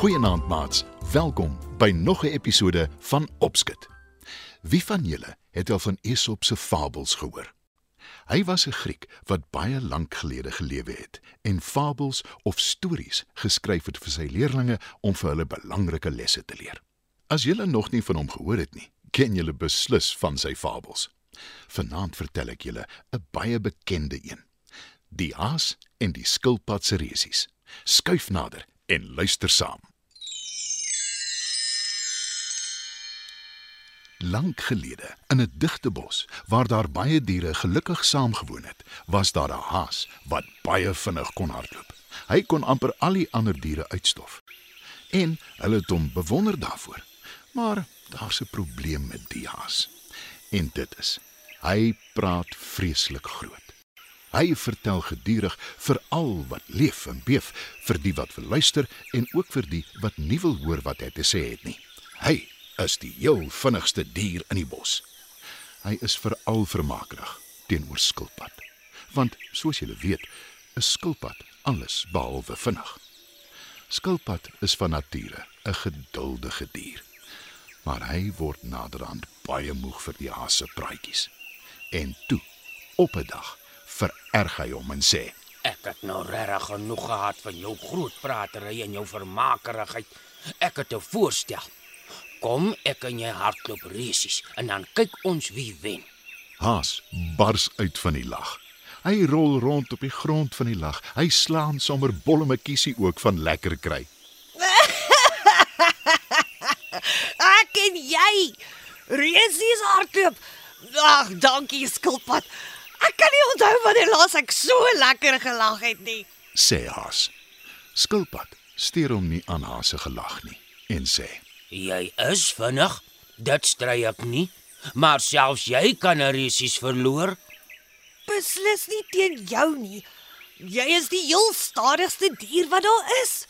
Goeienaand maats. Welkom by nog 'n episode van Opskit. Wie van julle het al van Aesop se fabels gehoor? Hy was 'n Griek wat baie lank gelede gelewe het en fabels of stories geskryf het vir sy leerlinge om vir hulle belangrike lesse te leer. As julle nog nie van hom gehoor het nie, ken julle beslis van sy fabels. Vanaand vertel ek julle 'n baie bekende een. Die haas en die skilpad se resies. Skuif nader en luister saam. Lank gelede, in 'n digte bos waar daar baie diere gelukkig saamgewoon het, was daar 'n haas wat baie vinnig kon hardloop. Hy kon amper al die ander diere uitstof. En hulle het hom bewonder daarvoor. Maar daar's 'n probleem met die haas. En dit is, hy praat vreeslik groot. Hy vertel gedurig vir al wat leef en beef, vir die wat wil luister en ook vir die wat nie wil hoor wat hy te sê het nie. Hy is die heel vinnigste dier in die bos. Hy is veral vermaaklik teenoor skilpad. Want soos julle weet, is skilpad alles behalwe vinnig. Skilpad is van nature 'n geduldige dier. Maar hy word naderhand baie moeg vir die haas se praatjies. En toe, op 'n dag, vererg hy hom en sê: Ek het nou regtig genoeg gehad van jou groot pratery en jou vermakerigheid. Ek het 'n voorstel. Kom ek en jy hardloop resies en dan kyk ons wie wen. Haas bars uit van die lag. Hy rol rond op die grond van die lag. Hy slaan sommer bolle makiesie ook van lekker kry. Ek en jy. Resies hardloop. Ag, dankie skilpad. Ek kan nie onthou wanneer laas ek so lekker gelag het nie. sê Haas. Skilpad steur hom nie aan Haas se gelag nie en sê: Jy is vinnig. Dit stry ek nie. Maar selfs jy kan 'n resies verloor. Beslis nie teen jou nie. Jy is die heel stadigste dier wat daar is.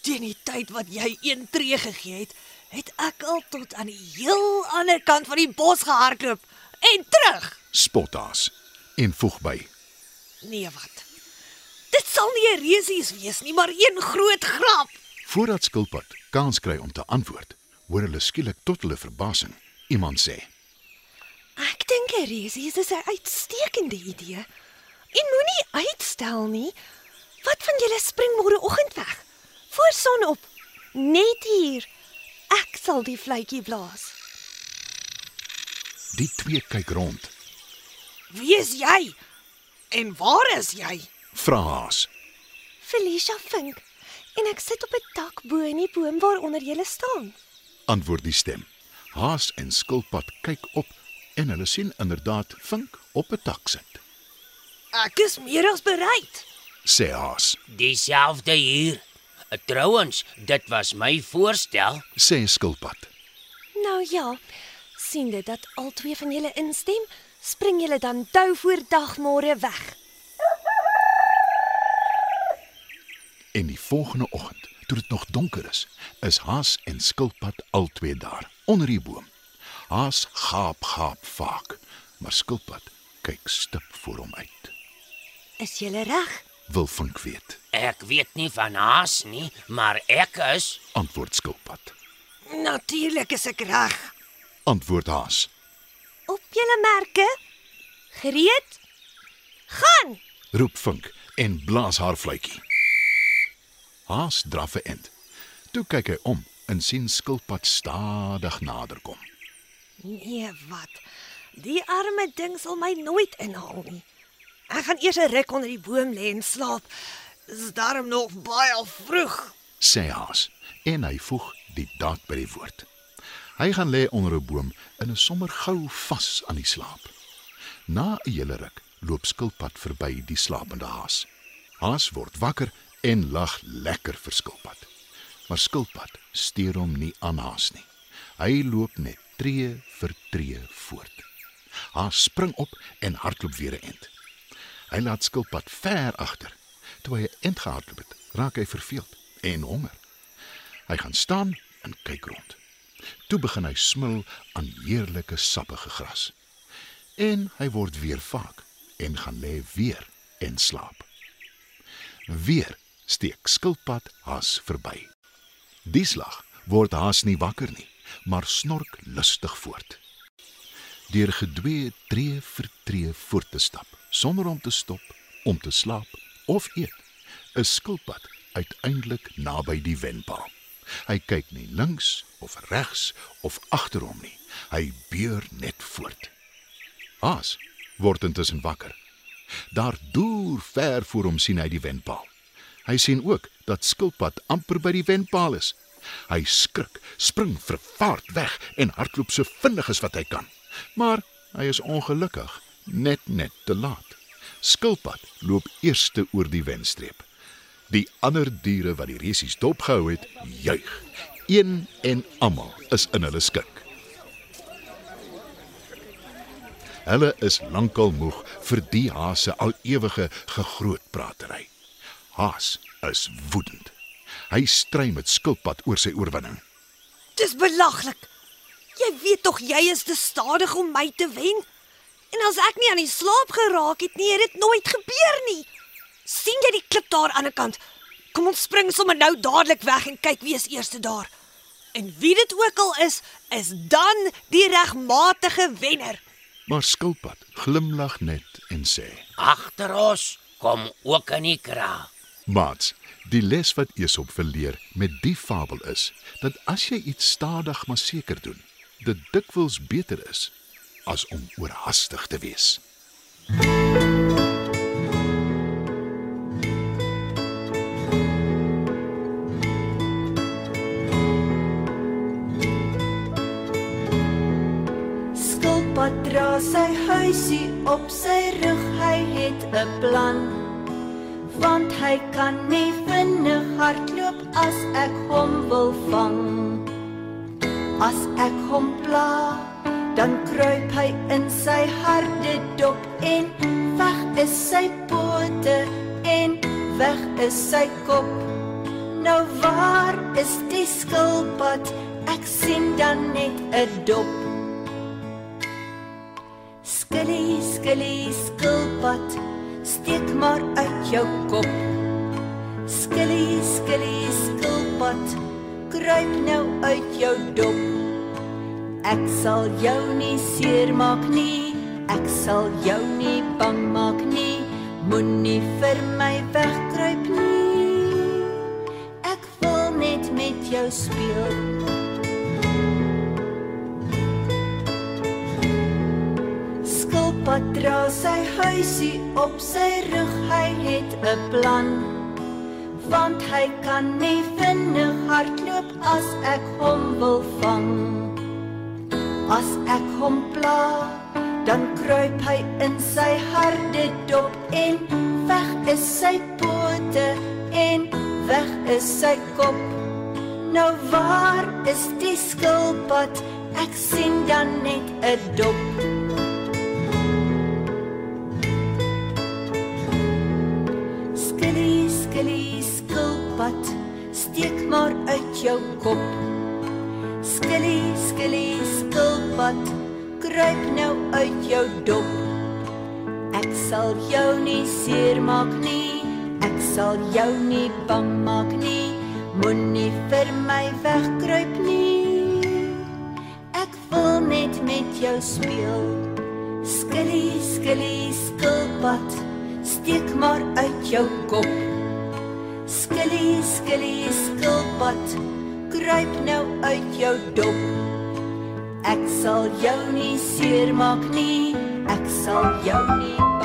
Teen die tyd wat jy een tree gegee het, het ek al tot aan die heel ander kant van die bos gehardloop en terug. Spot Haas en voeg by: Nee, wat? Dit sal nie 'n resies wees nie, maar een groot grap. Voordat Skilpad kans kry om te antwoord, hoor hulle skielik tot hulle verbasing iemand sê: Ek dink 'n resies is 'n uitstekende idee. En moenie uitstel nie. Wat van julle spring môre oggend weg? Voor son op. Net hier. Ek sal die fluitjie blaas. Die twee kyk rond. Wie is jy? En waar is jy? Vra Haas. Felicia Vink. En ek sit op 'n tak bo in die boom waaronder jy staan. Antwoord die stem. Haas en Skilpad kyk op en hulle sien inderdaad Vink op 'n tak sit. Ek is meer as bereid. Sê Haas. Dieselfde hier. Trouwens, dit was my voorstel. Sê Skilpad. Nou ja, sien dit dat al twee van julle instem, spring julle dan tou voor dagmôre weg. En die volgende oggend, toe dit nog donker is, is Haas en Skilpad albei daar onder die boom. Haas gaap gaap vaak, maar Skilpad kyk stip voor hom uit. Is julle reg? Wil Vink weet, Ek weet nie van haas nie, maar ek is antwoord Skilpad. Natuurlik is ek reg. Antwoord Haas. Op julle merke? Gereed? Gaan! Roep Vink en blaas haar fluitjie. Haas draf 'n end. Toe kyk hy om en sien Skilpad stadig naderkom. Nee, wat? Die arme ding sal my nooit inhaal nie. Ek gaan eers 'n ruk onder die boom lê en slaap. Dis darm nog baie vroeg. sê Haas en hy voeg die daad by die woord. Hy gaan lê onder 'n boom en is sommer gou vas aan die slaap. Na 'n hele ruk loop Skilpad verby die slapende haas. Haas word wakker en lag lekker vir Skilpad. Maar Skilpad steur hom nie aan haas nie. Hy loop net tree vir tree voort. Haas spring op en hardloop weer 'n end. Hy laat Skilpad ver agter. Toe hy 'n end gehardloop het, raak hy verveeld en honger. Hy gaan staan en kyk rond. Toe begin hy smil aan heerlike sappige gras. En hy word weer vaak en gaan lê weer en slaap. Weer steek skilpad haas verby. Die slag word haas nie wakker nie, maar snork lustig voort. Deur gedwee tree vir tree voort te stap, sonder om te stop, om te slaap of eet, is skilpad uiteindelik naby die wenpaal. Hy kyk nie links of regs of agter hom nie. Hy beur net voort. Haas word intussen wakker. Daar deur ver voor hom sien hy die wenpaal. Hy sien ook dat skilpad amper by die wenpaal is. Hy skrik, spring vervaard weg en hardloop so vinnig as wat hy kan. Maar hy is ongelukkig, net net te laat. Skilpad loop eerste oor die wenstreep. Die ander diere wat die resies dopgehou het, juig. Een en almal is in hulle skik. Hulle is lankal moeg vir die haas se al ewige gegrootpratery. Haas is woedend. Hy stry met skilpad oor sy oorwinning. Dis belaglik. Jy weet tog jy is te stadig om my te wen. En as ek nie aan die slaap geraak het nie, het dit nooit gebeur nie. sien jy die klip daar aan die kant? Kom ons spring sommer nou dadelik weg en kyk wie is eerste daar. En wie dit ook al is, is dan die regmatige wenner. Maar skilpad glimlag net en sê: Agter ons kom ook in die kraal. "Maats, die les wat Esop verleer met die fabel is dat as jy iets stadig maar seker doen, dit dikwels beter is as om oorhaastig te wees." Skilpad dra sy huisie op sy rug, hy het 'n plan. Want hy kan nie vinnig hardloop as ek hom wil vang. As ek hom pla, dan kruip hy in sy harde dop en weg is sy pote en weg is sy kop. Nou waar is die skilpad? Ek sien dan net 'n dop. Skilly, skilly, skilpad, steek maar uit jou kop. Skilly, skilly, skilpad, kruip nou uit jou dop. Ek sal jou nie seermaak nie, ek sal jou nie bang maak nie. Moenie vir my wegkruip nie. Ek wil net met jou speel. Skilpad dra sy huisie op sy rug, hy het 'n plan. Want hy kan nie vinnig hardloop as ek hom wil vang. As ek hom pla, dan kruip hy in sy harde dop en weg is sy pote en weg is sy kop. Nou waar is die skilpad? Ek sien dan net 'n dop. Skilly, skilpad, steek maar uit jou kop. Skilly, skilly, skilpad, kruip nou uit jou dop. Ek sal jou nie seermaak nie, ek sal jou nie bang maak nie. Moenie vir my wegkruip nie. Ek wil net met jou speel. Skilly, skilly, skilpad, steek maar uit jou kop. Skilly, skilpad, kruip nou uit jou dop. Ek sal jou nie seermaak nie, ek sal jou nie